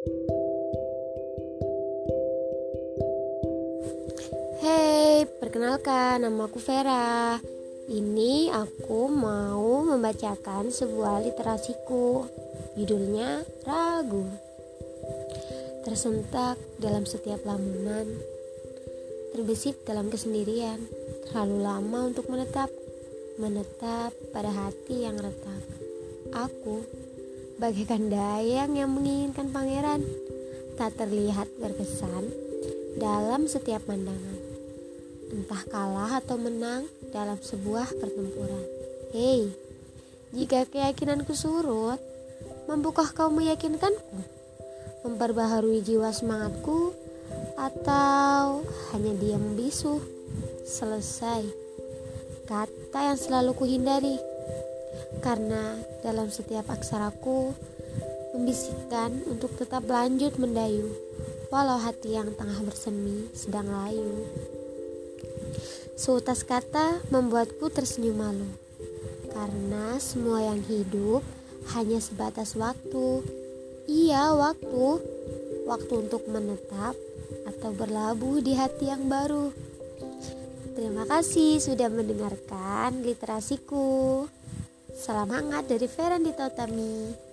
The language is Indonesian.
Hey, perkenalkan nama aku Vera. Ini aku mau membacakan sebuah literasiku. Judulnya Ragu. Tersentak dalam setiap lamunan, terbesit dalam kesendirian, terlalu lama untuk menetap, menetap pada hati yang retak. Aku bagaikan dayang yang menginginkan pangeran, tak terlihat berkesan dalam setiap pandangan entah kalah atau menang dalam sebuah pertempuran. Hei, jika keyakinanku surut, mampukah kau meyakinkanku? Memperbaharui jiwa semangatku atau hanya diam membisu? Selesai. Kata yang selalu kuhindari. Karena dalam setiap aksaraku membisikkan untuk tetap lanjut mendayu walau hati yang tengah bersemi sedang layu. Seutas kata membuatku tersenyum malu. Karena semua yang hidup hanya sebatas waktu. Iya waktu. Waktu untuk menetap atau berlabuh di hati yang baru. Terima kasih sudah mendengarkan literasiku Salam hangat dari Ferandita Utami